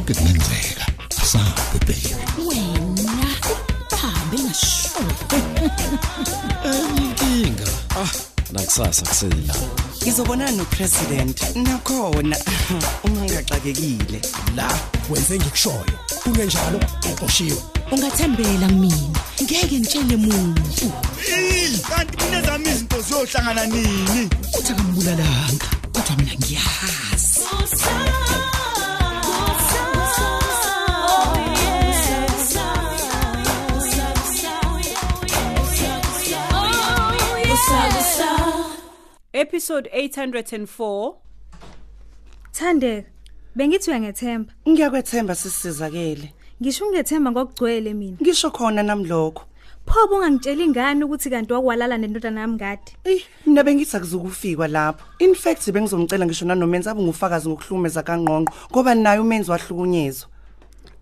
konke kungenzeka asabe baby wena bahambe ngasho inkinga ah nakusasa kusela ngizobonana nopresident nakhona uma ngigaxakekile la wenze ngikushoyo. Kungenjalo uqoshiwe ungathembela kumina ngeke ngitshele muntu. Kanti kunezami izinto ziyohlangana nini? Uthi akambulalanga kodwa mina ngiyazi. Episode 804 Thandeka, bengithi uyangethemba. ngiyakwethemba sisizakele Ngisho ungethemba ngokugcwele mina. ngisho khona namlokho Pho bungangitshela ingane ukuthi kanti wakwalala nendodana yami ngadi. eyi mina bengithi akuzukufikwa lapho in fact bengizomcela ngisho nanomenzi abe ngufakazi ngokuhlumeza kangqongqo ngoba naye umenzi wahlukunyezwa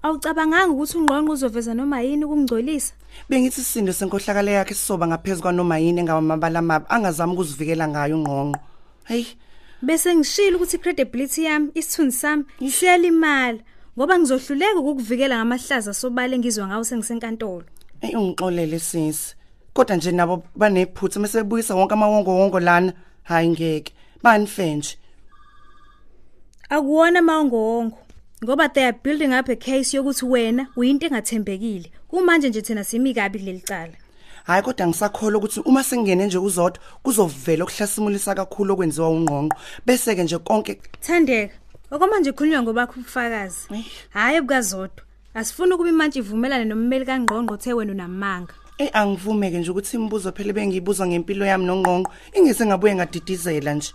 Awucabanganga ukuthi ungqonqo uzoveza noma yini ukungcolisa? bengithi isisindo senkohlakalo yakhe sisoba ngaphezu kwanoma yini engawamabala amabi angazami ukuzivikela ngayo ungqongqo. Heyi Bese ngishilo ukuthi credibility yami, isithunzi sami siyalimala ngoba ngizohluleka ukukuvikela ngamahlaza sobale ngizwe ngawo sengisenkantolo. eyi ungixolele sisi kodwa nje nabo banephutha mase bebuyisa wonke amawongo wongo lana. Hayi ngeke. Banife nje Akuwona mawongowongo ngoba they are building up a case yokuthi wena uyinto engathembekile. Kumanje nje thina simi kabi kuleli cala. hayi kodwa ngisakholwa ukuthi uma sengene nje kuzodwa kuzovela okuhlasimulisa kakhulu okwenziwa ungqongqo bese-ke nje konke Thandeka, okwamanje khulunywa ngobakho ubufakazi. Hayi bukazodwa. Asifuni ukuba imantshi ivumelane nommeli kangqongqo the wena unamanga. eyi angivumeke nje ukuthi imibuzo phela bengiyibuzwa ngempilo yami nongqongqo ingese ngabuye ngadidizela nje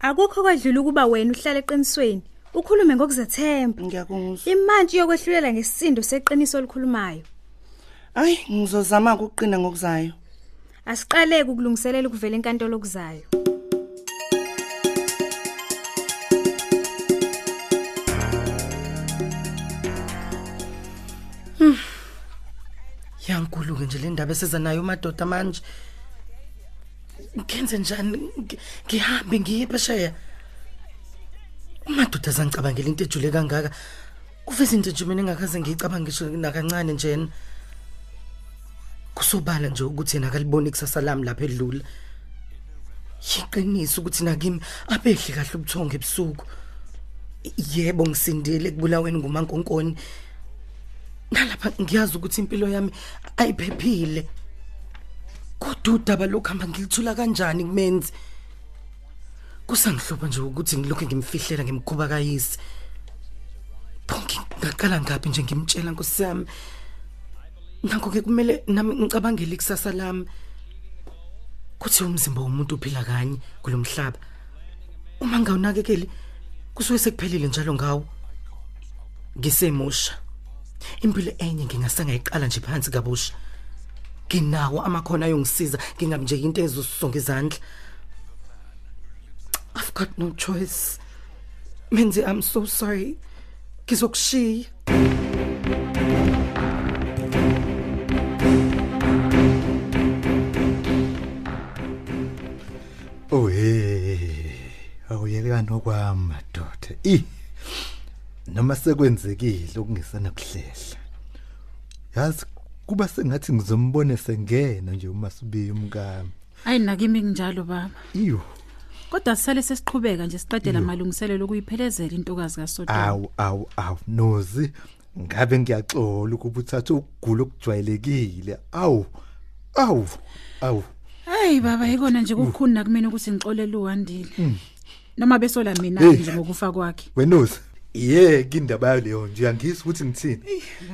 Akukho kwadlula ukuba wena uhlale eqinisweni. Ukhulume ngokuzethemba. ngiyakuzwa Imantshi yokwehlulela ngesisindo seqiniso olikhulumayo. hayi ngizozama ukuqina ngokuzayo Asiqaleke ukulungiselela ukuvela enkantolo okuzayo. yankuluke nje le ndaba eseza nayo madoda manje ngenze njani Ngi- ngihambe ngiye phesheya umadoda zangicabangela into ejule kangaka? Uveza into nje mina engakaze ngiyicabanga ngisho nakancane njena kusobala nje ukuthi yena akaliboni ikusasa lami lapha edlula yiqiniso ukuthi nakimi abehli kahle ubuthongo ebusuku. Yebo ngisindile kubulaweni ngumankonkoni. Nalapha ngiyazi ukuthi impilo yami ayiphephile. Kodwa udaba lokuhamba ngilithula kanjani kumenzi? Kusangihloba nje ukuthi ngilokhu ngimfihlela ngimkhuba kayisi bonke ngaqala ngaphi nje ngimtshela nkosi yami? Nakho ke kumele nami ngicabangele ikusasa lami. Kuthi umzimba womuntu uphila kanye kulomhlaba. Uma ngawunakekeli kusuke sekuphelile njalo ngawo. Ngisemusha. Impilo enye ngingasangayiqala nje phansi kabusha. Nginawo amakhono ayongisiza ngingabi nje into ezosonga izandla. Got no choice. Menzi I'm so sorry. Ngizokushiya oh hey. Awuyelekani okwami madoda i noma sekwenzekile okungesana kuhlehla yazi kuba sengathi ngizombone sengena nje uma sibiye umkami. Hayi nakimi kunjalo baba. iyo. Kodwa sisale sesiqhubeka nje siqedela amalungiselelo okuyiphelezela intokazi kaSodoma. awu awu awu nozi ngabe ngiyaxola ukuba uthathe ukugula okujwayelekile awu awu awu Hayi baba yikona nje kukhuni kumina ukuthi ngixolele uwandile. Noma besola mina Hey. nje ngokufa kwakhe. wenozi yeke indaba yaleyo nje uyangizwa ukuthi ngithini?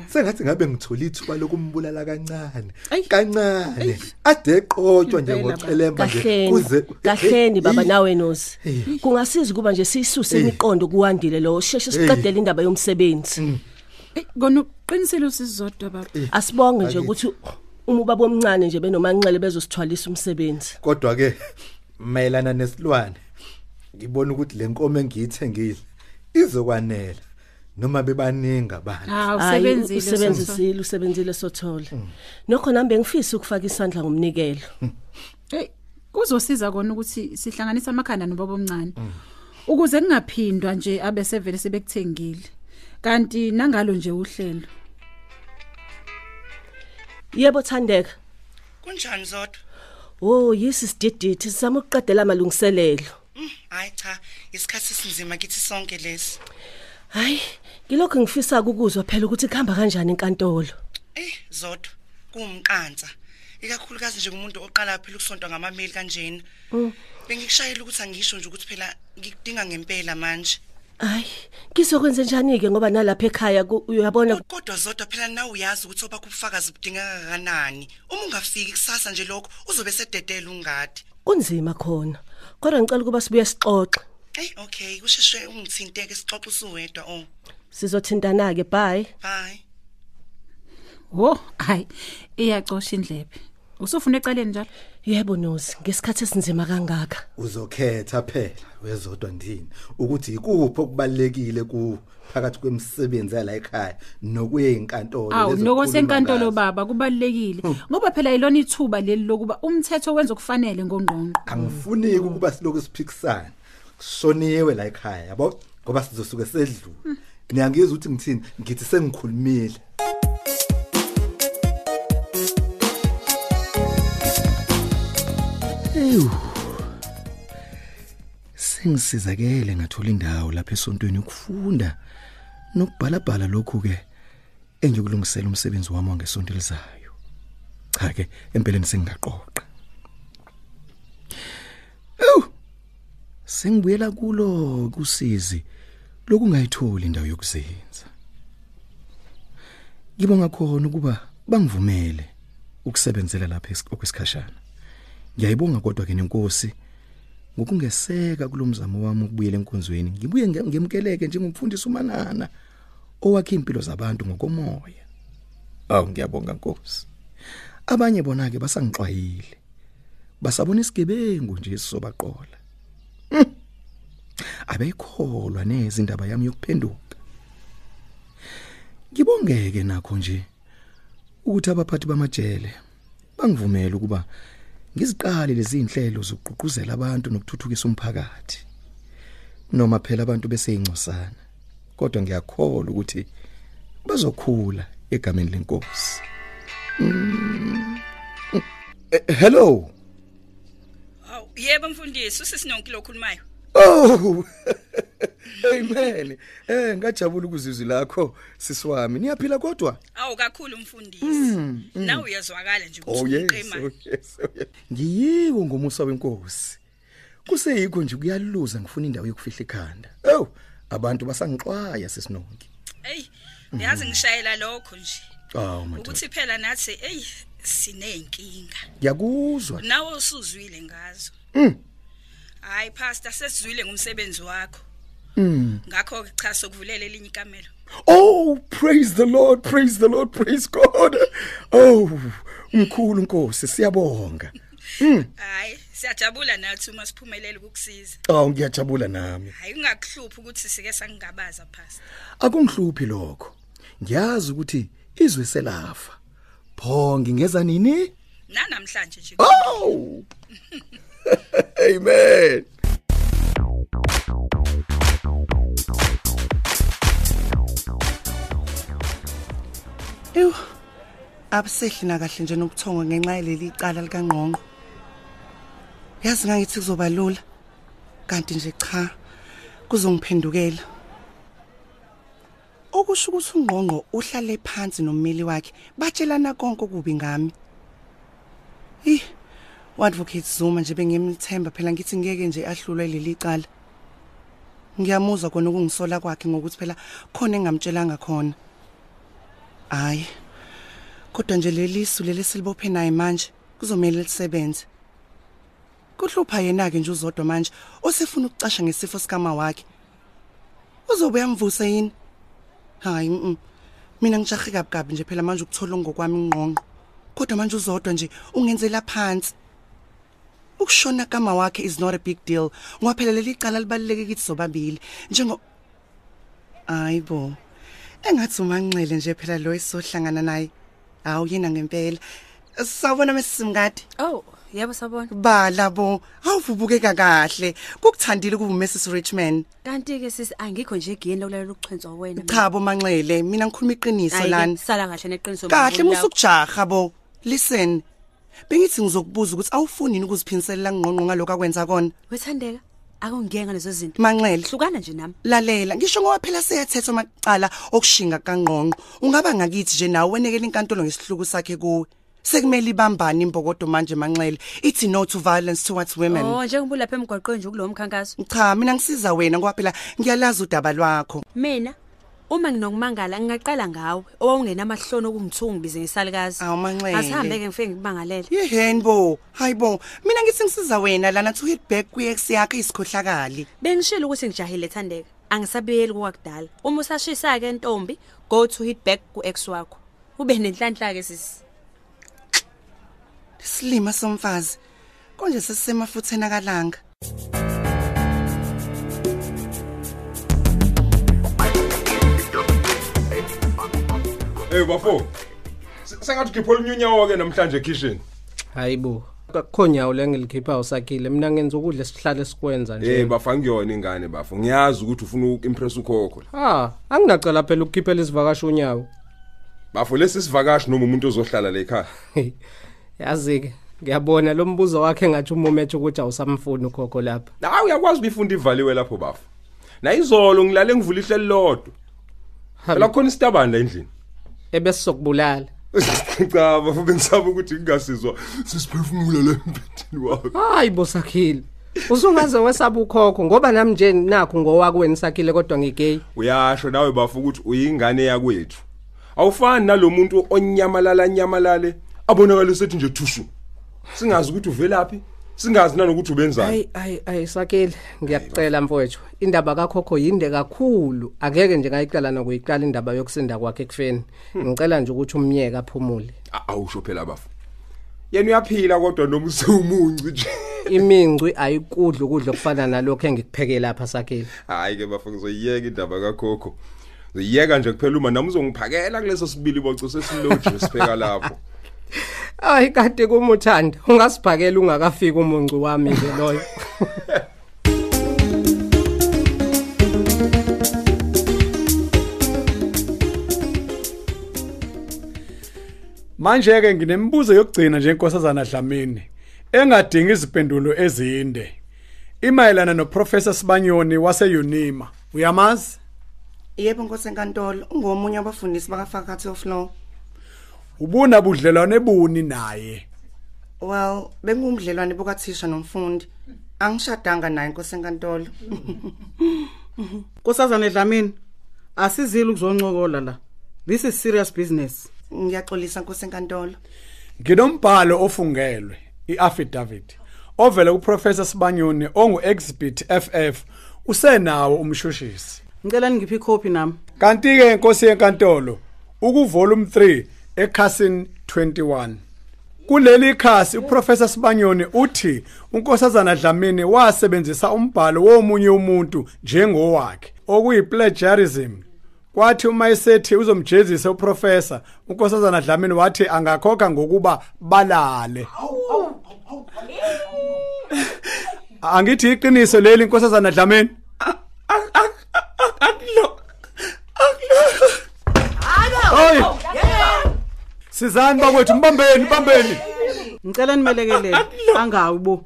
Sengathi ngabe ngithola ithuba lokumbulala kancane kancane. Ade eqotshwa nje ngocelemba nje. Kahleni kahleni baba nawe nozi kungasiza ukuba nje sisuse imiqondo kuwandile lo sheshe siqedele indaba yomsebenzi. Eh kona uqinisile usizodwa baba. asibonge nje ukuthi uma ubaba omncane nje benomanxele bezosithwalisa umsebenzi. Kodwa ke mayelana nesilwane ngibona ukuthi le nkomo engiyithengile izokwanela noma bebaningi abantu Ha Hayi, usebenzile. Soso. usebenzisile usebenzile sothola nokho nambe ngifisa ukufaka isandla ngomnikelo Hey kuzosiza kona ukuthi sihlanganise amakhanda nobaba omncane. Ukuze kungaphindwa nje abe sevele sebekuthengile. kanti nangalo nje uhlelo Yebo Thandeka. Kunjani zodwa? Oh, yisi sidididi sizama ukuqedela amalungiselelo. Hayi cha, isikhathi esinzima kithi sonke lesi. Hayi, ngilokho ngifisa ukuzwa phela ukuthi kuhamba kanjani enkantolo. Eh, zodwa kuumqanza. Ikakhulukazi nje umuntu oqala phela ukusonto ngamameli kanjena. Mm. Bengikushayela ukuthi angisho nje ukuthi phela ngikudinga ngempela manje. Hayi, ngizokwenza njani ke ngoba nalapha ekhaya uyabona Kodwa zodwa phela nawe uyazi ukuthi obakho ubufakazi budingeka kanani. Uma ungafiki kusasa nje lokho uzobe sededela ungadi. kunzima khona. Kodwa ngicela ukuba sibuye sixoxe. Hey, okay, kusheshwe ungithinteke sixoxe usuwedwa oh. Sizothintana ke, bye. Bye. wo hayi iyacosha indlebe usufuna ecaleni njalo? Yebo Nozi, ngesikhathi esinzima kangaka. uzokhetha phela wezodwa ndini ukuthi ikuphi okubalekile ku phakathi kwemisebenzi yala ekhaya nokuye enkantolo awu lezo noko kukhuluma senkantolo ngazo. baba kubalekile ngoba phela ilona ithuba leli lokuba umthetho wenza okufanele ngongqongqo. Angifuni ukuba siloku siphikisana sishoniwe la ekhaya yabo? Ngoba sizosuke sedlule. Niyangizwa ukuthi ngithini? Ngithi sengikhulumile. Eyu. Sengisizakele ngathola indawo lapha esontweni ukufunda nokubhala bhala lokhu ke engiyokulungisela umsebenzi wami wangesonto elizayo. Cha ke empeleni sengingaqoqa. Ew. Sengibuyela kulo kusizi lokungayitholi indawo yokuzenza. Ngibonga khona ukuba bangivumele ukusebenzela lapha es- okwesikhashana. Ngiyayibonga kodwa ke nenkosi ngokungeseka kulomzamo wami ukubuyela enkonzweni. Ngibuye nge- ngemkeleke njengomfundisi umanana owakha impilo zabantu ngokomoya. Awu ngiyabonga Nkosi. Abanye bona ke basangixwayile. Basabona isigebengu nje sisobaqola. Hmm. Abekholwa neze indaba yami yokuphenduka. Ngibongeke nakho nje ukuthi abaphathi bamajele bangivumela ukuba ngiziqale lezi inhlelo zokuqhuquzela abantu nokuthuthukisa umphakathi noma phela abantu bese ingcosana kodwa ngiyakholwa ukuthi bazokhula egameni lenkosi Mm. Hello yebo mfundisi, usisinonkilo okhulumayo. oh amen eh ngajabula ukuzizwi lakho sisiwami niyaphila kodwa Awu kakhulu mfundisi. Mm, mm. Nawe uyazwakala nje Oh ukuthi yes, uqema. oh oh yes. Ngiyiwo ngomusa wenkosi. Kuseyikho nje kuyaluza ngifuna indawo yokufihla ikhanda. Ew, abantu basangixwaya sesinonke. Ey, uyazi ngishayela lokho nje. Aw madoda. Ukuthi phela nathi ey sinenkinga. Ngiyakuzwa. Nawe usuzwile ngazo. Mm. Hayi pastor sesizwile ngumsebenzi wakho. Mm. Ngakho ke cha sokuvulela elinye ikamelo. Oh, praise the Lord, praise the Lord, praise God. Oh, mkhulu Nkosi, siyabonga. Mm. Hayi, siyajabula nathi uma siphumelela ukukusiza. Aw ngiyajabula nami. Hayi ungakuhluphi ukuthi sike sangingabaza pastor. Akungihluphi lokho. Ngiyazi ukuthi izwe selafa. Pho ngingeza nini? Nanamhlanje nje. Oh! Amen. Ew. Abusehli na kahle nje nobuthongo ngenxa yeleli icala likangqongqo. Yazi ngangithi kuzoba lula. Kanti nje cha. Kuzongiphendukela. Okusho ukuthi ungqongqo uhlale phansi nommeli wakhe batshelana konke okubi ngami. Ih, uadvocate Zuma nje bengimthemba phela ngithi ngeke nje ahlulwe leli cala. Ngiyamuzwa kona ukungisola kwakhe ngokuthi phela khona engamtshelanga khona. Hayi. Kodwa nje lelisu leli silibophe naye manje kuzomela lisebenze. Kuhlupha yena ke nje uzodwa manje osefuna ukucasha ngesifo sikama wakhe. Uzobe yamvusa yini? Hayi mm. Mina ngijahe kabi nje phela manje ukuthola ngokwami ingqongqo. Kodwa manje uzodwa nje ungenzela phansi. Ukushona kama wakhe is not a big deal. Ngoba phela leli cala libaluleke kithi sobabili. Njengo Ayibo. Engathi umanxele nje phela lo esohlangana naye. Hawu yena ngempela. Sawubona mesisimngadi. Oh, yebo sabona. Bala bo, awuvubukeka kahle. Kukuthandile kuba Mrs Richmond. Kanti ke sisi angikho nje egiyeni lokulalela ukuchwentswa wena. Cha bo Manxele, mina ngikhuluma iqiniso Hayi-ke, lana. Sala kahle neqiniso. Kahle mkhulu lakho. musukujaha bo. Listen. Bengithi ngizokubuza ukuthi awufuni ukuziphiniselela ngqonqo ngaloko akwenza kona. Wethandeka, akungiyeke ngalezo zinto. Manxele. Hlukana nje nami. Lalela, ngisho ngoba phela seyathetha amacala okushinga kangqonqo. Ungaba ngakithi nje nawe wenekela inkantolo ngesihluku sakhe kuwe. Sekumele ibambane imbokodo manje Manxele. Ithi no to violence towards women. Oh, njengoba lapha emgwaqweni nje kulowo mkhankaso. Cha, mina ngisiza wena ngoba phela ngiyalazi udaba lwakho. Mina uma nginokumangala ngingaqala ngawe owawungenamahloni okungithunga bize ngesalukazi. Awu Manxele. Asihambe ke ngifike ngikubangalele. Yehenbo, hayibo. Mina ngithi ngisiza wena lana to hit back kwi-ex yakhe isikhohlakali. Bengishilo ukuthi ngijahile Thandeka. Angisabiyeli kwakudala. Uma usashisa ke ntombi, go to hit back ku ex wakho. Ube nenhlanhla ke sisi. Silima somfazi. Konje sesisemafutheni akalanga. Hey bafo. Sengathi khiphola unyunyawo ke namhlanje kitchen. Hayibo. Kukhonyawo lengilikhipha usakhile. Mina ngenza ukudla esihlale sikwenza nje. Eh bafa ngiyona ingane bafo. Ngiyazi ukuthi ufuna ukimpress ukhokho. Ah, anginacela phela ukukhiphela isivakashi unyawo. Bafo lesi sivakashi noma umuntu ozohlala la ekhaya. Yazi ke, ngiyabona lo mbuzo wakhe ngathi umumethe ukuthi awusamfuni ukhokho lapha. Hawu uyakwazi ukufunda ivaliwe lapho bafo. Na izolo ngilale ngivula ihlelo lodwa. Phela khona isitabani la endlini. Ebese sokubulala. Cha bafo bengisaba ukuthi ngingasizwa sisiphefumula la empethini wakho. Hayi bosakhile. Usungaze wesaba ukhokho ngoba nami nje nakho ngowakweni sakhile kodwa ngigay. Uyasho nawe bafo ukuthi uyingane yakwethu. Awufani nalomuntu onyamalala nyamalale abonakala sethi nje thushu. Singazi ukuthi uvelaphi, singazi nanokuthi ubenzani. Hayi hayi hayi sakhile ngiyakucela mfowethu. Indaba kakhokho yinde kakhulu. Akeke nje ngayiqala nokuyiqala indaba yokusinda kwakhe ekufeni. Ngicela nje ukuthi umnyeke aphumule. A- awusho phela bafo yena uyaphila kodwa noma usewumunci nje Imingcwi ayikudla ukudla okufana nalokho engikupheke lapha sakhile. hayi ke bafo ngizoyiyeka indaba kakhokho ngizoyiyeka nje kuphela uma nami uzongiphakela kuleso sibili boco sesiloje sipheka lapho Hayi kade kumuthanda. Ungasibhakela ungakafiki umuncu wami nje loyo. Manje ke nginembuzo yokugcina nje inkosazana Dlamini engadingi izipendulo ezinde. Imayelana noprofessor Sibanyoni waseUnima. Uyamazi? Yebo Nkosi enkantolo, ungomunye wabafundisi bakaFaculty of Law. Ubuna budlelwane buni naye? Well, bengumdlelwane bokathisha nomfundi. Angishadanga naye Nkosi enkantolo. Nkosazana Dlamini, asizile ukuzoncokola la. This is serious business. Ngiyaxolisa Nkosi enkantolo. Nginombhalo ofungelwe, iaffidavit, ovela kuprofessor Sibanyoni ongu exhibit FF usenawo umshushisi. Ngicela ngiphi copy nami. Kanti ke inkosi yenkantolo, uku volume 3 ekhasini 21. Kuleli khasi uprofessor Sibanyoni uthi unkosazana Dlamini wasebenzisa umbhalo womunye umuntu njengowakhe okuyi plagiarism. Kwathi uma esethi uzomjezisa uprofessor unkosazana Dlamini wathi angakhokha ngokuba balale. Angithi iqiniso leli inkosazana Dlamini? Hayi. Sizani bakwethu mbambeni mbambeni. Ngicela nimelekelele. Angawi bo.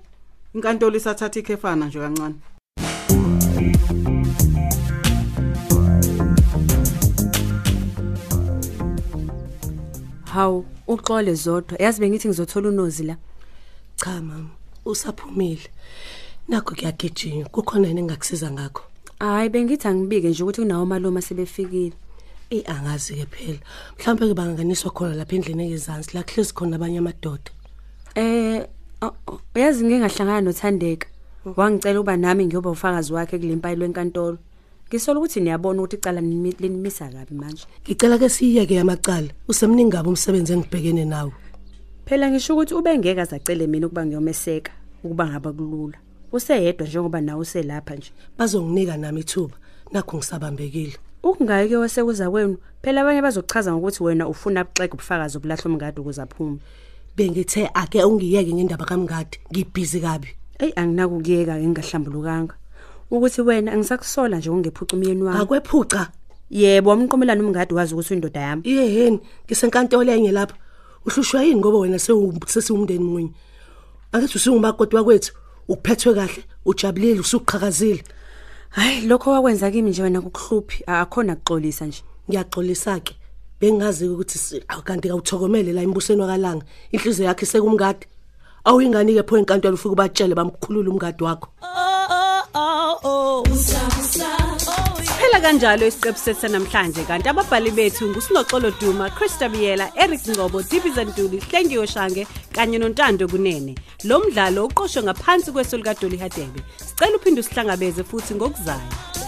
Inkantolo isathatha ikhefana nje kancane. Hawu, uxole zodwa. Yazi bengithi ngizothola unozi la. Cha mama, usaphumile. Nakho kuyagijima, kukhona yini engakusiza ngakho? Hayi bengithi angibike nje ukuthi kunawo maloma sebefikile. Eh angazi ke phela. Mhlawumbe ke banganiswa khona lapha endlini yezansi la hlezi khona abanye amadoda. Eh, oh, oh, yazi ngike ngahlangana noThandeka. Wangicela ukuba nami ngiyoba ufakazi wakhe kulempa lenkantolo. Ngisola ukuthi niyabona ukuthi icala nimi- linimisa kabi manje. Ngicela ke siyeke yamacala. Usemningi ngabe umsebenzi engibhekene nawo. Phela ngisho ukuthi ubengeke azacele mina ukuba ngiyomeseka ukuba ngaba kulula. Useyedwa njengoba nawe uselapha nje. Bazonginika nami ithuba. Nakho ngisabambekile. Ukungayike wasekuza kwenu, phela abanye bazochaza ngokuthi wena ufuna ukuxega ubufakazi obulahla umngadi ukuze aphume. bengithe ake ungiyeke ngendaba kamngadi ngibhizi kabi. Eyi anginakukuyeka ngingahlambulukanga. Ukuthi wena angisakusola nje ungephuca umyeni wami. Akwephuca. Yebo wamnqomelana umngadi wazi ukuthi uyindoda yami. Yeheni ngisenkantolo enye lapha. Uhlushwa yini ngoba wena sesiwumndeni munye? Angithi usungumakoti wakwethu uphethwe kahle ujabulile usuqhakazile. Hayi lokho wakwenza kimi nje wena kukuhluphi. Akhona kuxolisa nje. Ngiyaxolisa ke. Bengazi ukuthi si- awu, kanti kawuthokomele la embusweni wakalanga. Inhliziyo yakhe sekumngadi awuyingani ke pho enkantolo ufike ubatshele bamkhulula umngadi wakho? Phela kanjalo isiqephu sethu sanamhlanje kanti ababhali bethu ngusinoxolo Duma, Christa Biyela, Eric Ngcobo, Dibiza Ntuli, Hlengiwe Shange kanye noNtando Kunene. Lo mdlalo uqoqwwe ngaphansi kweso lika Dolly Hadebe. Sicela uphinde usihlangabeze futhi ngokuzayo.